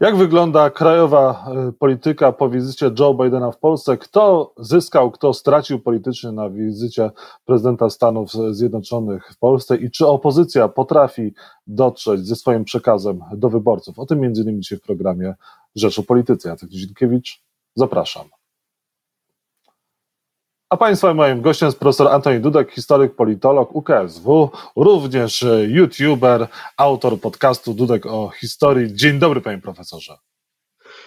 Jak wygląda krajowa e, polityka po wizycie Joe Bidena w Polsce? Kto zyskał, kto stracił politycznie na wizycie prezydenta Stanów Zjednoczonych w Polsce i czy opozycja potrafi dotrzeć ze swoim przekazem do wyborców? O tym między innymi dzisiaj w programie Rzecz o Polityce. Jacek Dzienkiewicz, zapraszam. A Państwa moim gościem jest profesor Antoni Dudek, historyk, politolog UKSW, również youtuber, autor podcastu Dudek o historii. Dzień dobry Panie Profesorze.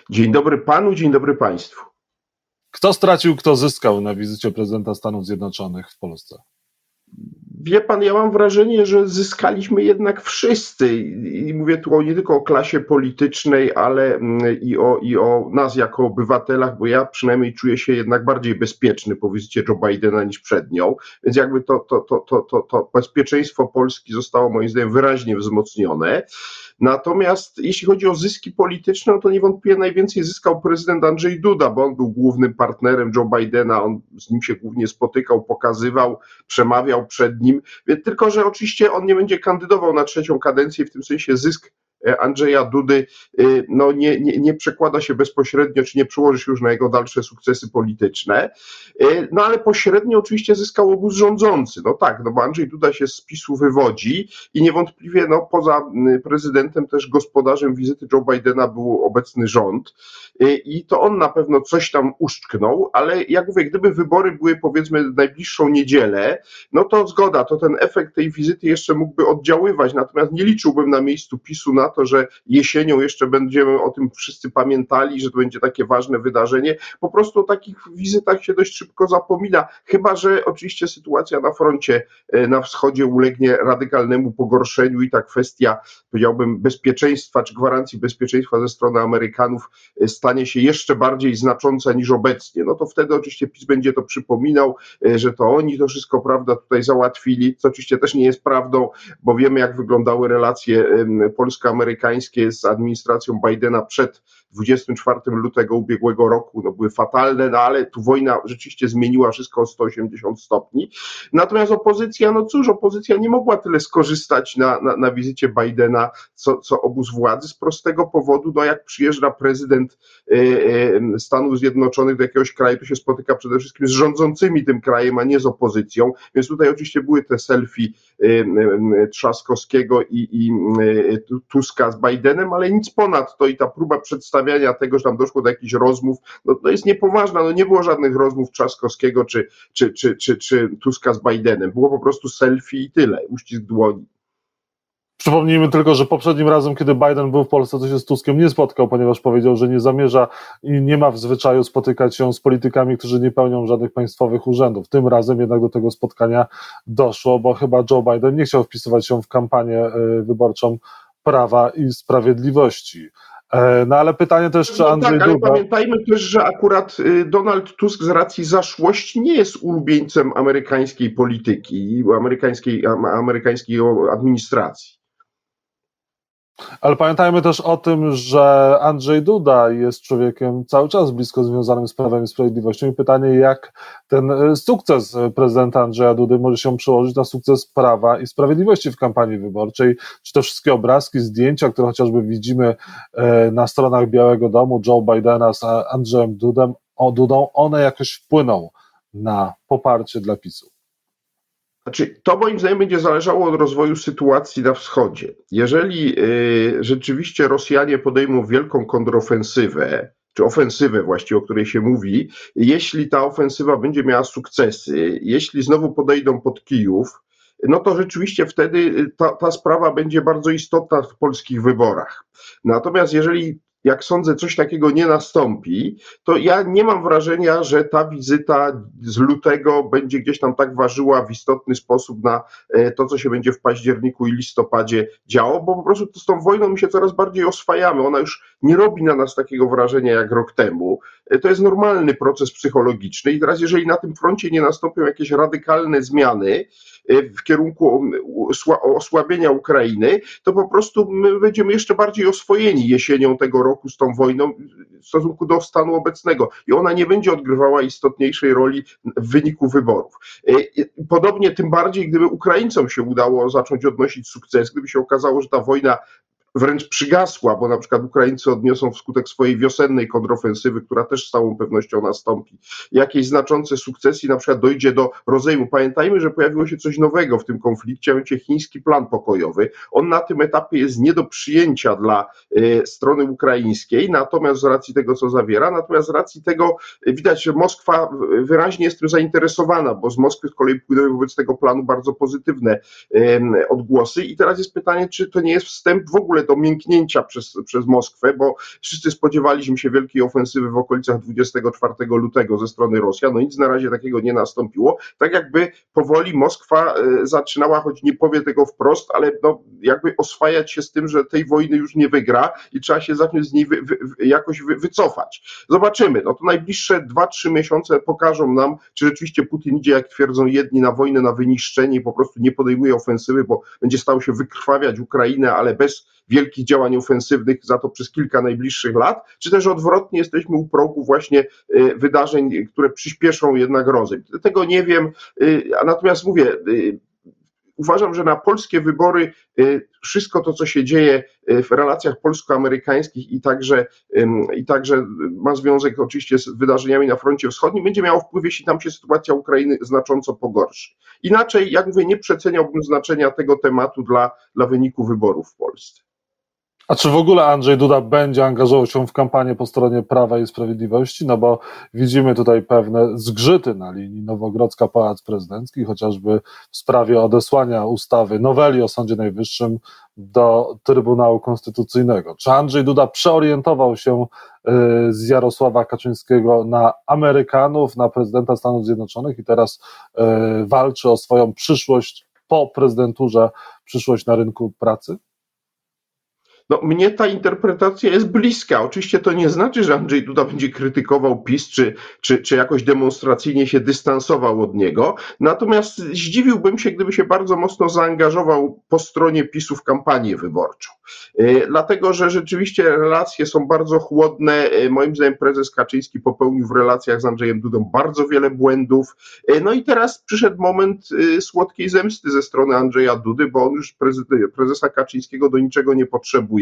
Dzień dobry Panu, dzień dobry Państwu. Kto stracił, kto zyskał na wizycie prezydenta Stanów Zjednoczonych w Polsce? Wie pan, ja mam wrażenie, że zyskaliśmy jednak wszyscy. I mówię tu nie tylko o klasie politycznej, ale mm, i o, i o nas jako obywatelach, bo ja przynajmniej czuję się jednak bardziej bezpieczny po wizycie Joe Bidena niż przed nią. Więc jakby to, to, to, to, to, to bezpieczeństwo Polski zostało moim zdaniem wyraźnie wzmocnione. Natomiast jeśli chodzi o zyski polityczne, no to niewątpliwie najwięcej zyskał prezydent Andrzej Duda, bo on był głównym partnerem Joe Bidena, on z nim się głównie spotykał, pokazywał, przemawiał przed nim. Tylko, że oczywiście on nie będzie kandydował na trzecią kadencję, w tym sensie zysk Andrzeja Dudy e, no nie, nie, nie przekłada się bezpośrednio, czy nie przełoży się już na jego dalsze sukcesy polityczne. E, no ale pośrednio oczywiście zyskał obóz rządzący. No tak, no bo Andrzej Duda się z PiSu wywodzi i niewątpliwie no, poza prezydentem też gospodarzem wizyty Joe Bidena był obecny rząd i to on na pewno coś tam uszczknął, ale jak mówię, gdyby wybory były powiedzmy najbliższą niedzielę, no to zgoda, to ten efekt tej wizyty jeszcze mógłby oddziaływać, natomiast nie liczyłbym na miejscu PiSu na to, że jesienią jeszcze będziemy o tym wszyscy pamiętali, że to będzie takie ważne wydarzenie. Po prostu o takich wizytach się dość szybko zapomina, chyba że oczywiście sytuacja na froncie e, na wschodzie ulegnie radykalnemu pogorszeniu i ta kwestia, powiedziałbym, bezpieczeństwa czy gwarancji bezpieczeństwa ze strony Amerykanów e, stanie się jeszcze bardziej znacząca niż obecnie. No to wtedy oczywiście PiS będzie to przypominał, e, że to oni to wszystko, prawda, tutaj załatwili, co oczywiście też nie jest prawdą, bo wiemy, jak wyglądały relacje Polska amerykańskie z administracją Bidena przed 24 lutego ubiegłego roku no, były fatalne, no ale tu wojna rzeczywiście zmieniła wszystko o 180 stopni. Natomiast opozycja, no cóż, opozycja nie mogła tyle skorzystać na, na, na wizycie Bidena, co, co obóz władzy, z prostego powodu, no jak przyjeżdża prezydent y, y, Stanów Zjednoczonych do jakiegoś kraju, to się spotyka przede wszystkim z rządzącymi tym krajem, a nie z opozycją, więc tutaj oczywiście były te selfie y, Trzaskowskiego i, i Tuska z Bidenem, ale nic ponad to i ta próba przedstawiania tego, że tam doszło do jakichś rozmów, no to jest niepoważna, no nie było żadnych rozmów Trzaskowskiego czy, czy, czy, czy, czy Tuska z Bidenem, było po prostu selfie i tyle, uścisk dłoni. Przypomnijmy tylko, że poprzednim razem, kiedy Biden był w Polsce, to się z Tuskiem nie spotkał, ponieważ powiedział, że nie zamierza i nie ma w zwyczaju spotykać się z politykami, którzy nie pełnią żadnych państwowych urzędów. Tym razem jednak do tego spotkania doszło, bo chyba Joe Biden nie chciał wpisywać się w kampanię y, wyborczą Prawa i Sprawiedliwości. E, no ale pytanie też, czy no Andrzej tak, Duda... ale pamiętajmy też, że akurat y, Donald Tusk z racji zaszłości nie jest ulubieńcem amerykańskiej polityki, amerykańskiej, amerykańskiej administracji. Ale pamiętajmy też o tym, że Andrzej Duda jest człowiekiem cały czas blisko związanym z Prawem i Sprawiedliwością i pytanie, jak ten e, sukces prezydenta Andrzeja Dudy może się przełożyć na sukces Prawa i Sprawiedliwości w kampanii wyborczej. Czy te wszystkie obrazki, zdjęcia, które chociażby widzimy e, na stronach Białego Domu, Joe Bidena z Andrzejem Dudem, o Dudą, one jakoś wpłyną na poparcie dla PiSu? Znaczy, to moim zdaniem będzie zależało od rozwoju sytuacji na wschodzie. Jeżeli y, rzeczywiście Rosjanie podejmą wielką kontrofensywę, czy ofensywę właściwie, o której się mówi, jeśli ta ofensywa będzie miała sukcesy, jeśli znowu podejdą pod Kijów, no to rzeczywiście wtedy ta, ta sprawa będzie bardzo istotna w polskich wyborach. Natomiast jeżeli jak sądzę, coś takiego nie nastąpi, to ja nie mam wrażenia, że ta wizyta z lutego będzie gdzieś tam tak ważyła w istotny sposób na e, to, co się będzie w październiku i listopadzie działo, bo po prostu z tą wojną my się coraz bardziej oswajamy. Ona już nie robi na nas takiego wrażenia jak rok temu. E, to jest normalny proces psychologiczny i teraz, jeżeli na tym froncie nie nastąpią jakieś radykalne zmiany, e, w kierunku osłabienia Ukrainy, to po prostu my będziemy jeszcze bardziej oswojeni jesienią tego roku roku z tą wojną w stosunku do stanu obecnego i ona nie będzie odgrywała istotniejszej roli w wyniku wyborów. E, Podobnie tym bardziej, gdyby Ukraińcom się udało zacząć odnosić sukces, gdyby się okazało, że ta wojna wręcz przygasła, bo na przykład Ukraińcy odniosą wskutek swojej wiosennej kontrofensywy, która też z całą pewnością nastąpi, jakieś znaczące sukcesy, na przykład dojdzie do rozejmu. Pamiętajmy, że pojawiło się coś nowego w tym konflikcie, a mianowicie chiński plan pokojowy. On na tym etapie jest nie do przyjęcia dla y, strony ukraińskiej, natomiast z racji tego, co zawiera, natomiast z racji tego widać, że Moskwa wyraźnie jest tym zainteresowana, bo z Moskwy z kolei płynęły wobec tego planu bardzo pozytywne odgłosy. I teraz jest pytanie, czy to nie jest wstęp w ogóle do mięknięcia przez, przez Moskwę, bo wszyscy spodziewaliśmy się wielkiej ofensywy w okolicach 24 lutego ze strony Rosjan. No nic na razie takiego nie nastąpiło. Tak jakby powoli Moskwa e, zaczynała, choć nie powie tego wprost, ale no, jakby oswajać się z tym, że tej wojny już nie wygra i trzeba się zacząć z niej wy, wy, jakoś wy, wycofać. Zobaczymy. No to najbliższe 2-3 miesiące pokażą nam, czy rzeczywiście Putin idzie, jak twierdzą jedni, na wojnę, na wyniszczenie i po prostu nie podejmuje ofensywy, bo będzie stał się wykrwawiać Ukrainę, ale bez wielkich działań ofensywnych za to przez kilka najbliższych lat, czy też odwrotnie jesteśmy u progu właśnie y, wydarzeń, które przyspieszą jednak rozejm. Tego nie wiem, y, a natomiast mówię, y, uważam, że na polskie wybory wszystko to, co się dzieje w relacjach polsko-amerykańskich i także, i także ma związek oczywiście z wydarzeniami na froncie wschodnim, będzie miało wpływ, jeśli tam się sytuacja Ukrainy znacząco pogorszy. Inaczej, jak mówię, nie przeceniałbym znaczenia tego tematu dla, dla wyniku wyborów w Polsce. A czy w ogóle Andrzej Duda będzie angażował się w kampanię po stronie Prawa i Sprawiedliwości? No bo widzimy tutaj pewne zgrzyty na linii Nowogrodzka Pałac Prezydencki, chociażby w sprawie odesłania ustawy, noweli o Sądzie Najwyższym do Trybunału Konstytucyjnego. Czy Andrzej Duda przeorientował się y, z Jarosława Kaczyńskiego na Amerykanów, na prezydenta Stanów Zjednoczonych i teraz y, walczy o swoją przyszłość po prezydenturze, przyszłość na rynku pracy? No, mnie ta interpretacja jest bliska. Oczywiście to nie znaczy, że Andrzej Duda będzie krytykował PiS, czy, czy, czy jakoś demonstracyjnie się dystansował od niego. Natomiast zdziwiłbym się, gdyby się bardzo mocno zaangażował po stronie PiSu w kampanię wyborczą. E, dlatego, że rzeczywiście relacje są bardzo chłodne. E, moim zdaniem prezes Kaczyński popełnił w relacjach z Andrzejem Dudą bardzo wiele błędów. E, no i teraz przyszedł moment słodkiej zemsty ze strony Andrzeja Dudy, bo on już prezesa Kaczyńskiego do niczego nie potrzebuje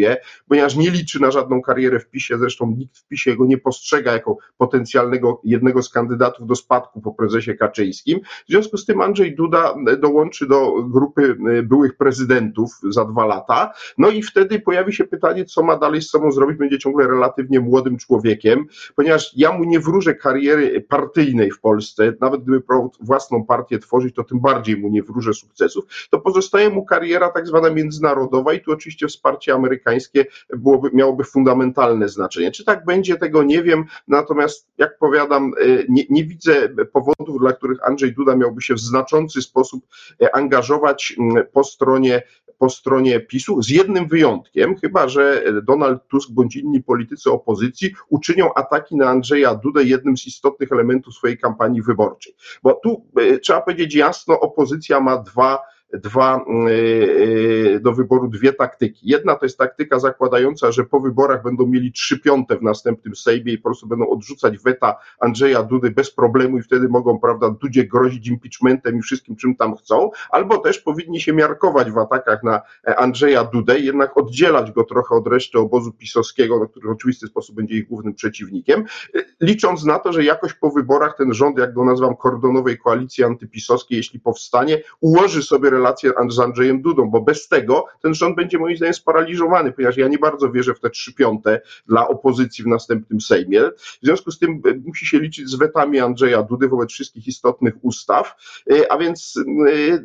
ponieważ nie liczy na żadną karierę w PiSie, zresztą nikt w PiSie go nie postrzega jako potencjalnego jednego z kandydatów do spadku po prezesie Kaczyńskim. W związku z tym Andrzej Duda dołączy do grupy e, byłych prezydentów za dwa lata, no i wtedy pojawi się pytanie, co ma dalej z sobą zrobić, będzie ciągle relatywnie młodym człowiekiem, ponieważ ja mu nie wróżę kariery partyjnej w Polsce, nawet gdyby własną partię tworzyć, to tym bardziej mu nie wróżę sukcesów, to pozostaje mu kariera tak zwana międzynarodowa i tu oczywiście wsparcie amerykańskie amerykańskie byłoby, miałoby fundamentalne znaczenie. Czy tak będzie, tego nie wiem, natomiast jak powiadam, e, nie, nie widzę powodów, dla których Andrzej Duda miałby się w znaczący sposób e, angażować po stronie po stronie PiSu, z jednym wyjątkiem, chyba że Donald Tusk bądź inni politycy opozycji uczynią ataki na Andrzeja Dudę jednym z istotnych elementów swojej kampanii wyborczej. Bo tu e, trzeba powiedzieć jasno, opozycja ma dwa dwa, y, y, do wyboru dwie taktyki. Jedna to jest taktyka zakładająca, że po wyborach będą mieli trzy piąte w następnym Sejmie i po prostu będą odrzucać weta Andrzeja Dudy bez problemu i wtedy mogą, prawda, Dudzie grozić impeachmentem i wszystkim, czym tam chcą, albo też powinni się miarkować w atakach na e, Andrzeja Dudę, jednak oddzielać go trochę od reszty obozu pisowskiego, no, który w oczywisty sposób będzie ich głównym przeciwnikiem, e, licząc na to, że jakoś po wyborach ten rząd, jak go nazywam, kordonowej koalicji antypisowskiej, jeśli powstanie, ułoży sobie relacje z Andrzejem Dudą, bo bez tego ten rząd będzie moim zdaniem sparaliżowany, ponieważ ja nie bardzo wierzę w te trzy piąte dla opozycji w następnym Sejmie. W związku z tym e, musi się liczyć z wetami Andrzeja Dudy wobec wszystkich istotnych ustaw, e, a więc e,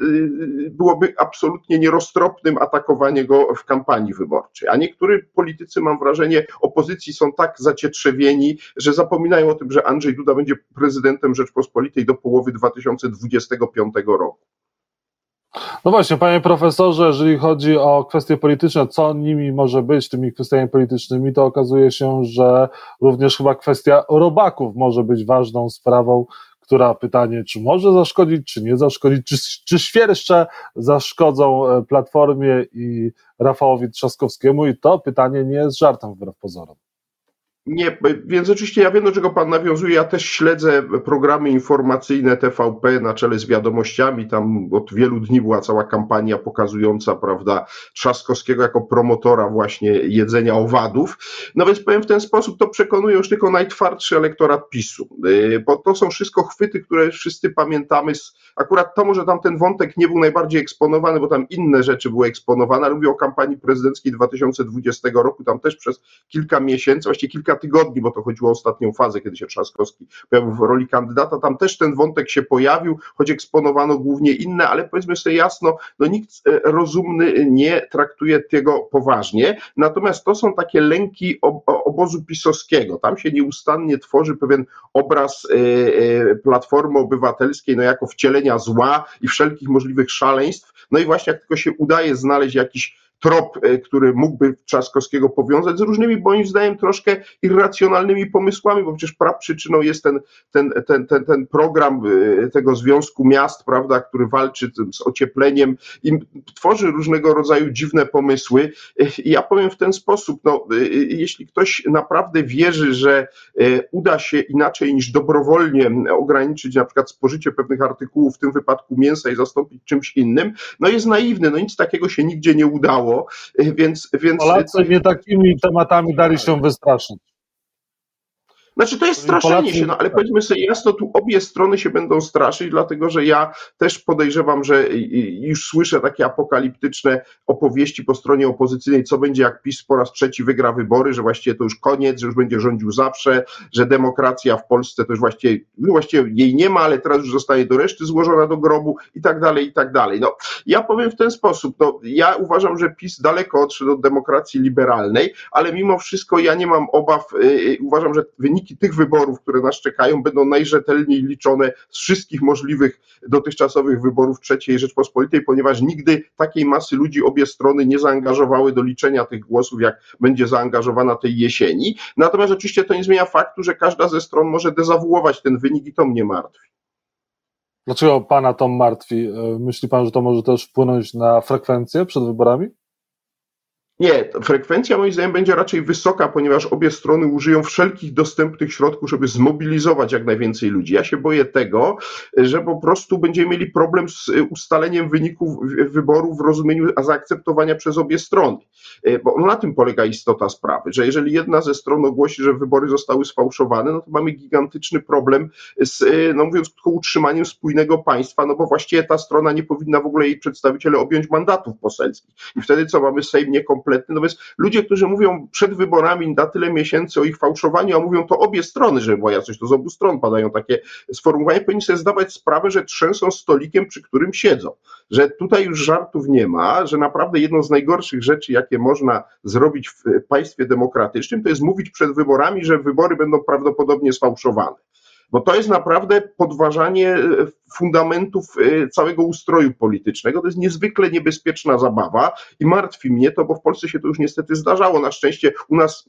byłoby absolutnie nieroztropnym atakowanie go w kampanii wyborczej. A niektórzy politycy, mam wrażenie, opozycji są tak zacietrzewieni, że zapominają o tym, że Andrzej Duda będzie prezydentem Rzeczpospolitej do połowy 2025 roku. No właśnie, panie profesorze, jeżeli chodzi o kwestie polityczne, co nimi może być, tymi kwestiami politycznymi, to okazuje się, że również chyba kwestia robaków może być ważną sprawą, która pytanie, czy może zaszkodzić, czy nie zaszkodzić, czy, czy świerszcze zaszkodzą e, Platformie i Rafałowi Trzaskowskiemu i to pytanie nie jest żartem wbrew pozorom. Nie, więc oczywiście ja wiem, do czego pan nawiązuje. Ja też śledzę programy informacyjne TVP na czele z wiadomościami. Tam od wielu dni była cała kampania pokazująca, prawda, Trzaskowskiego jako promotora właśnie jedzenia owadów. No więc powiem w ten sposób, to przekonuje już tylko najtwardszy elektorat PiSu. Y, bo to są wszystko chwyty, które wszyscy pamiętamy. Akurat to może tam ten wątek nie był najbardziej eksponowany, bo tam inne rzeczy były eksponowane, mówię o kampanii prezydenckiej 2020 roku. Tam też przez kilka miesięcy, właściwie kilka tygodni, bo to chodziło o ostatnią fazę, kiedy się Trzaskowski pojawił w roli kandydata. Tam też ten wątek się pojawił, choć eksponowano głównie inne, ale powiedzmy sobie jasno, no nikt e, rozumny nie traktuje tego poważnie. Natomiast to są takie lęki obozu pisowskiego. Tam się nieustannie tworzy pewien obraz e, e, Platformy Obywatelskiej, no jako wcielenia zła i wszelkich możliwych szaleństw. No i właśnie jak tylko się udaje znaleźć jakiś trop, e, który mógłby Trzaskowskiego powiązać z różnymi, moim zdaniem, troszkę irracjonalnymi pomysłami, bo przecież praprzyczyną jest ten, ten, ten, ten, ten program e, tego Związku Miast, prawda, który walczy z ociepleniem i tworzy różnego rodzaju dziwne pomysły. E, I ja powiem w ten sposób, no, jeśli ktoś naprawdę wierzy, że uda się inaczej niż dobrowolnie ograniczyć na przykład spożycie pewnych artykułów, w tym wypadku mięsa i zastąpić czymś innym, no jest naiwny, no nic takiego się nigdzie nie udało stało, więc... więc Polacy nie takimi tematami dali się wystraszyć. Znaczy to jest straszenie się, no ale powiedzmy sobie jasno, tu obie strony się będą straszyć, dlatego że ja też podejrzewam, że już słyszę takie apokaliptyczne opowieści po stronie opozycyjnej, co będzie jak PiS po raz trzeci wygra wybory, że właściwie to już koniec, że już będzie rządził zawsze, że demokracja w Polsce to już właściwie, no właściwie jej nie ma, ale teraz już zostaje do reszty złożona do grobu i tak dalej, i tak dalej. No, ja powiem w ten sposób, no, ja uważam, że PiS daleko odszedł od demokracji liberalnej, ale mimo wszystko ja nie mam obaw, yy, uważam, że wyniki wyniki tych wyborów, które nas czekają, będą najrzetelniej liczone z wszystkich możliwych dotychczasowych wyborów III Rzeczpospolitej, ponieważ nigdy takiej masy ludzi obie strony nie zaangażowały do liczenia tych głosów, jak będzie zaangażowana tej jesieni. Natomiast oczywiście to nie zmienia faktu, że każda ze stron może dezawuować ten wynik i to mnie martwi. Dlaczego pana to martwi? E, myśli pan, że to może też wpłynąć na frekwencję przed wyborami? Nie, frekwencja moim zdaniem będzie raczej wysoka, ponieważ obie strony użyją wszelkich dostępnych środków, żeby zmobilizować jak najwięcej ludzi. Ja się boję tego, że po prostu będziemy mieli problem z ustaleniem wyników wyborów w rozumieniu zaakceptowania przez obie strony. E, bo na tym polega istota sprawy, że jeżeli jedna ze stron ogłosi, że wybory zostały sfałszowane, no to mamy gigantyczny problem z, e, no mówiąc krótko, utrzymaniem spójnego państwa, no bo właściwie ta strona nie powinna w ogóle jej przedstawiciele objąć mandatów poselskich. I wtedy co mamy Sejm niekompletny kompletny. No więc ludzie, którzy mówią przed wyborami na tyle miesięcy o ich fałszowaniu, a mówią to obie strony, żeby była jasność, to z obu stron padają takie sformułowania, powinni sobie zdawać sprawę, że trzęsą stolikiem, przy którym siedzą. Że tutaj już żartów nie ma, że naprawdę jedną z najgorszych rzeczy, jakie można zrobić w państwie demokratycznym, to jest mówić przed wyborami, że wybory będą prawdopodobnie sfałszowane bo to jest naprawdę podważanie e, fundamentów e, całego ustroju politycznego. To jest niezwykle niebezpieczna zabawa i martwi mnie to, bo w Polsce się to już niestety zdarzało. Na szczęście u nas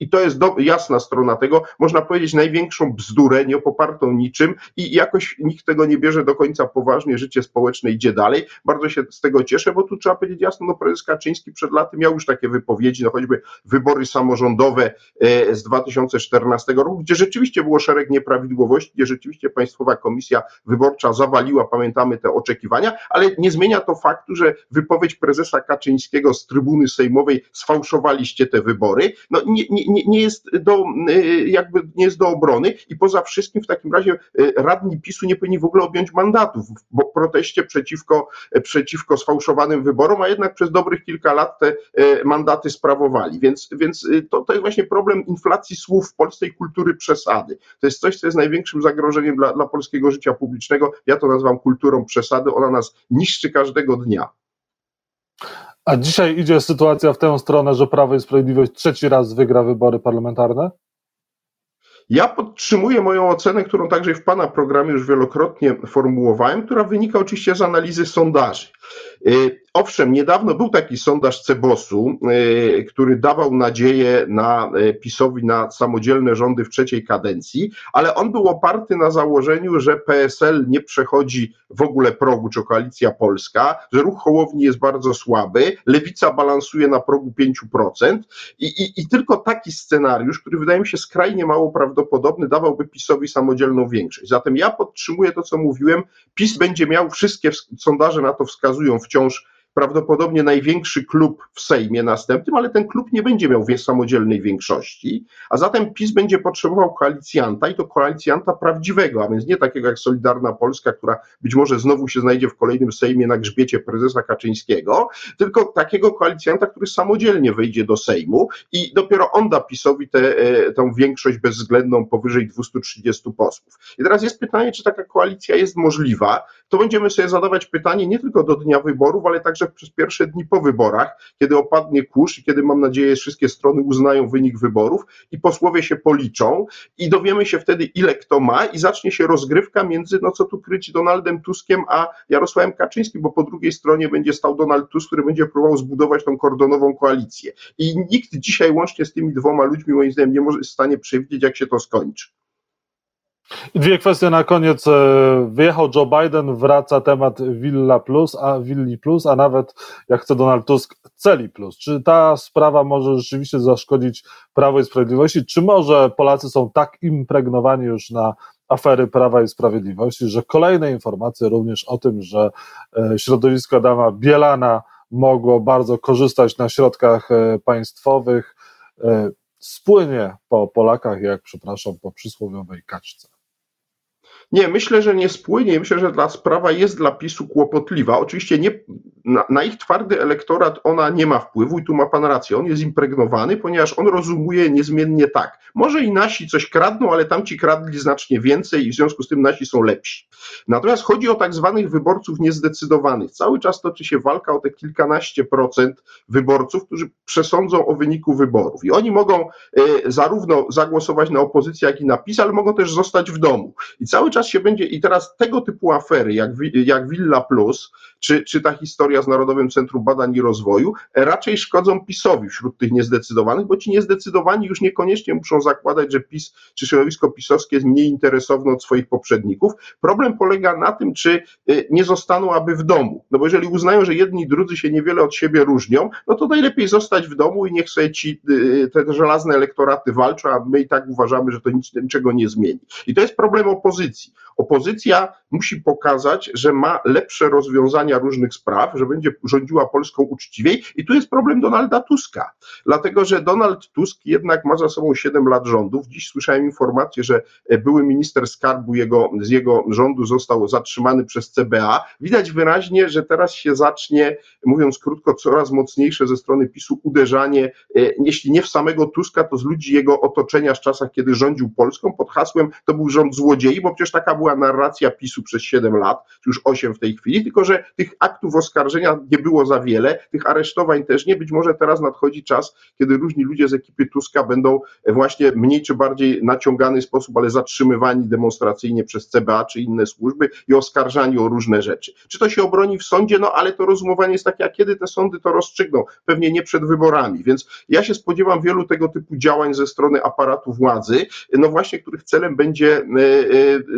i to jest do, jasna strona tego, można powiedzieć największą bzdurę, nie popartą niczym i jakoś nikt tego nie bierze do końca poważnie, życie społeczne idzie dalej. Bardzo się z tego cieszę, bo tu trzeba powiedzieć jasno, no prezes Kaczyński przed laty miał już takie wypowiedzi, no choćby wybory samorządowe e, z 2014 roku, gdzie rzeczywiście było szereg nieprawidłowości, gdzie rzeczywiście Państwowa Komisja Wyborcza zawaliła, pamiętamy te oczekiwania, ale nie zmienia to faktu, że wypowiedź prezesa Kaczyńskiego z trybuny sejmowej sfałszowaliście te wybory, no nie, nie nie, nie, jest do, y, jakby nie jest do obrony i poza wszystkim w takim razie y, radni PiSu nie powinni w ogóle objąć mandatów w proteście przeciwko, przeciwko sfałszowanym wyborom, a jednak przez dobrych kilka lat te y, mandaty sprawowali. Więc, więc to, to jest właśnie problem inflacji słów w Polsce i kultury przesady. To jest coś, co jest największym zagrożeniem dla, dla polskiego życia publicznego. Ja to nazywam kulturą przesady. Ona nas niszczy każdego dnia. A dzisiaj idzie sytuacja w tę stronę, że Prawo i Sprawiedliwość trzeci raz wygra wybory parlamentarne? Ja podtrzymuję moją ocenę, którą także w Pana programie już wielokrotnie formułowałem, która wynika oczywiście z analizy sondaży. Y, owszem, niedawno był taki sondaż Cebosu, który dawał nadzieję na PiSowi na samodzielne rządy w trzeciej kadencji, ale on był oparty na założeniu, że PSL nie przechodzi w ogóle progu, czy koalicja polska, że ruch Hołowni jest bardzo słaby, lewica balansuje na progu 5% i, i, i tylko taki scenariusz, który wydaje mi się skrajnie mało prawdopodobny, dawałby PiSowi samodzielną większość. Zatem ja podtrzymuję to, co mówiłem, PiS będzie miał, wszystkie sondaże na to wskazują wciąż prawdopodobnie największy klub w Sejmie następnym, ale ten klub nie będzie miał samodzielnej większości, a zatem PiS będzie potrzebował koalicjanta i to koalicjanta prawdziwego, a więc nie takiego jak Solidarna Polska, która być może znowu się znajdzie w kolejnym Sejmie na grzbiecie prezesa Kaczyńskiego, tylko takiego koalicjanta, który samodzielnie wejdzie do Sejmu i dopiero on da PiSowi tę e, tę większość bezwzględną powyżej 230 posłów. I teraz jest pytanie, czy taka koalicja jest możliwa. To będziemy sobie zadawać pytanie nie tylko do dnia wyborów, ale także przez pierwsze dni po wyborach, kiedy opadnie kurz i kiedy mam nadzieję wszystkie strony uznają wynik wyborów i posłowie się policzą i dowiemy się wtedy ile kto ma i zacznie się rozgrywka między, no co tu kryć, Donaldem Tuskiem a Jarosławem Kaczyńskim, bo po drugiej stronie będzie stał Donald Tusk, który będzie próbował zbudować tą kordonową koalicję. I nikt dzisiaj łącznie z tymi dwoma ludźmi moim zdaniem nie może w stanie przewidzieć jak się to skończy. Dwie kwestie na koniec. E, wyjechał Joe Biden, wraca temat Villa Plus, a Willi Plus, a nawet jak chce Donald Tusk, Celi Plus. Czy ta sprawa może rzeczywiście zaszkodzić Prawo i Sprawiedliwości? Czy może Polacy są tak impregnowani już na afery Prawa i Sprawiedliwości, że kolejne informacje również o tym, że e, środowisko Adama Bielana mogło bardzo korzystać na środkach e, państwowych, spłynie po Polakach, jak przepraszam, po przysłowiowej kaczce. Nie, myślę, że nie spłynie. Myślę, że ta sprawa jest dla PiSu kłopotliwa. Oczywiście nie, na, na, ich twardy elektorat ona nie ma wpływu i tu ma pan rację. On jest impregnowany, ponieważ on rozumuje niezmiennie tak. Może i nasi coś kradną, ale tamci kradli znacznie więcej i w związku z tym nasi są lepsi. Natomiast chodzi o tak zwanych wyborców niezdecydowanych. Cały czas toczy się walka o te kilkanaście procent wyborców, którzy przesądzą o wyniku wyborów. I oni mogą y, zarówno zagłosować na opozycję, jak i na PiS, ale mogą też zostać w domu. I cały czas się będzie, i teraz tego typu afery, jak, jak Villa Plus, czy, czy ta historia z Narodowym Centrum Badań i Rozwoju, raczej szkodzą PiSowi wśród tych niezdecydowanych, bo ci niezdecydowani już niekoniecznie muszą zakładać, że PiS czy środowisko pisowskie jest mniej interesowne od swoich poprzedników. Problem polega na tym, czy y, nie zostaną aby w domu. No bo jeżeli uznają, że jedni i drudzy się niewiele od siebie różnią, no to najlepiej zostać w domu i niech sobie ci y, te żelazne elektoraty walczą, a my i tak uważamy, że to nic, niczego nie zmieni. I to jest problem opozycji. Opozycja musi pokazać, że ma lepsze rozwiązania różnych spraw, że będzie rządziła Polską uczciwiej i tu jest problem Donalda Tuska, dlatego że Donald Tusk jednak ma za sobą 7 lat rządów. Dziś słyszałem informację, że były minister skarbu jego, z jego rządu został zatrzymany przez CBA. Widać wyraźnie, że teraz się zacznie, mówiąc krótko, coraz mocniejsze ze strony PiSu uderzanie, e, jeśli nie w samego Tuska, to z ludzi jego otoczenia z czasach, kiedy rządził Polską pod hasłem to był rząd złodziei, bo przecież taka była narracja PiSu przez 7 lat, już 8 w tej chwili, tylko że tych aktów oskarżenia nie było za wiele, tych aresztowań też nie. Być może teraz nadchodzi czas, kiedy różni ludzie z ekipy Tuska będą właśnie mniej czy bardziej naciągany sposób, ale zatrzymywani demonstracyjnie przez CBA czy inne służby i oskarżani o różne rzeczy. Czy to się obroni w sądzie? No ale to rozumowanie jest takie, a kiedy te sądy to rozstrzygną? Pewnie nie przed wyborami, więc ja się spodziewam wielu tego typu działań ze strony aparatu władzy, no właśnie, których celem będzie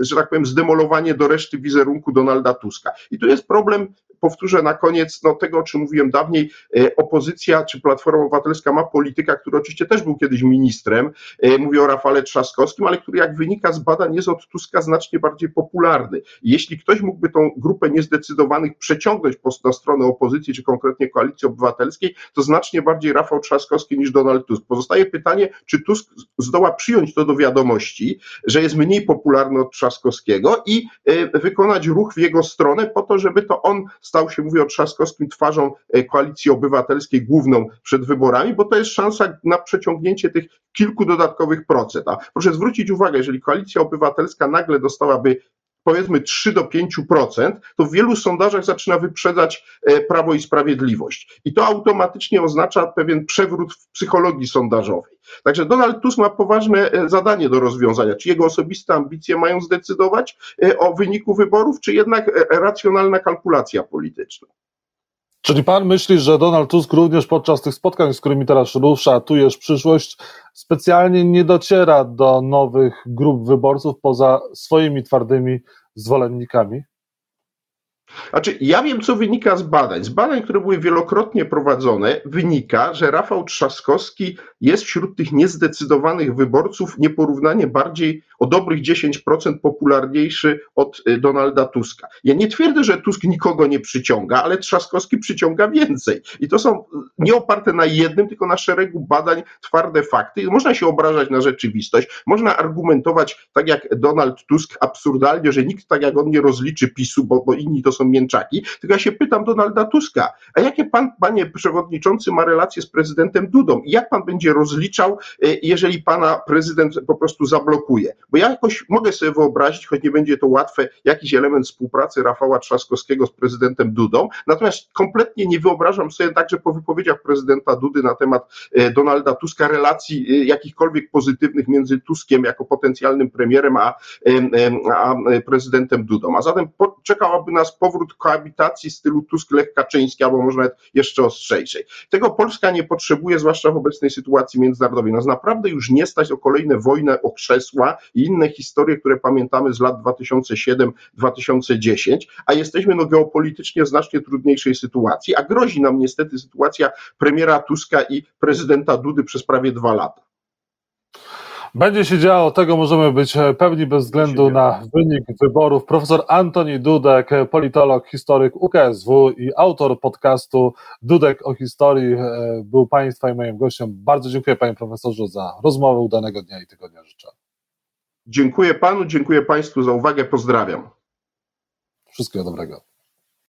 że tak powiem, zdemolowanie do reszty wizerunku Donalda Tuska. I tu jest problem powtórzę na koniec no, tego, o czym mówiłem dawniej, e, opozycja czy Platforma Obywatelska ma polityka, który oczywiście też był kiedyś ministrem, e, mówię o Rafale Trzaskowskim, ale który jak wynika z badań jest od Tuska znacznie bardziej popularny. Jeśli ktoś mógłby tą grupę niezdecydowanych przeciągnąć na stronę opozycji, czy konkretnie Koalicji Obywatelskiej, to znacznie bardziej Rafał Trzaskowski niż Donald Tusk. Pozostaje pytanie, czy Tusk zdoła przyjąć to do wiadomości, że jest mniej popularny od Trzaskowskiego i e, wykonać ruch w jego stronę po to, żeby to on stał się, mówię o Trzaskowskim, twarzą e, koalicji obywatelskiej główną przed wyborami, bo to jest szansa na przeciągnięcie tych kilku dodatkowych procent. A proszę zwrócić uwagę, jeżeli koalicja obywatelska nagle dostałaby powiedzmy 3 do 5%, to w wielu sondażach zaczyna wyprzedzać e, Prawo i Sprawiedliwość. I to automatycznie oznacza pewien przewrót w psychologii sondażowej. Także Donald Tusk ma poważne e, zadanie do rozwiązania. Czy jego osobiste ambicje mają zdecydować e, o wyniku wyborów, czy jednak racjonalna kalkulacja polityczna? Czyli pan myśli, że Donald Tusk również podczas tych spotkań, z którymi teraz rusza, tujesz przyszłość, specjalnie nie dociera do nowych grup wyborców poza swoimi twardymi zwolennikami? Znaczy, ja wiem, co wynika z badań. Z badań, które były wielokrotnie prowadzone, wynika, że Rafał Trzaskowski jest wśród tych niezdecydowanych wyborców nieporównanie bardziej o dobrych 10% popularniejszy od y, Donalda Tuska. Ja nie twierdzę, że Tusk nikogo nie przyciąga, ale Trzaskowski przyciąga więcej. I to są nie oparte na jednym, tylko na szeregu badań, twarde fakty. Można się obrażać na rzeczywistość, można argumentować tak jak Donald Tusk absurdalnie, że nikt tak jak on nie rozliczy PiSu, bo, bo inni to są mięczaki. Tylko ja się pytam Donalda Tuska, a jakie pan, panie przewodniczący, ma relacje z prezydentem Dudą? I jak pan będzie rozliczał, y, jeżeli pana prezydent po prostu zablokuje? Bo ja jakoś mogę sobie wyobrazić, choć nie będzie to łatwe, jakiś element współpracy Rafała Trzaskowskiego z prezydentem Dudą. Natomiast kompletnie nie wyobrażam sobie także po wypowiedziach prezydenta Dudy na temat e, Donalda Tuska relacji e, jakichkolwiek pozytywnych między Tuskiem jako potencjalnym premierem a, a prezydentem Dudą. A zatem czekałaby nas powrót koabitacji stylu Tusk-Lech Kaczyński, albo może nawet jeszcze ostrzejszej. Tego Polska nie potrzebuje, zwłaszcza w obecnej sytuacji międzynarodowej. Nas naprawdę już nie stać o kolejne wojnę o krzesła i inne historie, które pamiętamy z lat 2007-2010, a jesteśmy no geopolitycznie w znacznie trudniejszej sytuacji, a grozi nam niestety sytuacja premiera Tuska i prezydenta Dudy przez prawie dwa lata. Będzie się działo, tego możemy być pewni bez względu na wynik wyborów. Profesor Antoni Dudek, politolog, historyk UKSW i autor podcastu Dudek o historii e, był Państwa i moim gościem. Bardzo dziękuję Panie Profesorze za rozmowę. Udanego dnia i tygodnia życzę. Dziękuję panu, dziękuję państwu za uwagę, pozdrawiam. Wszystkiego dobrego.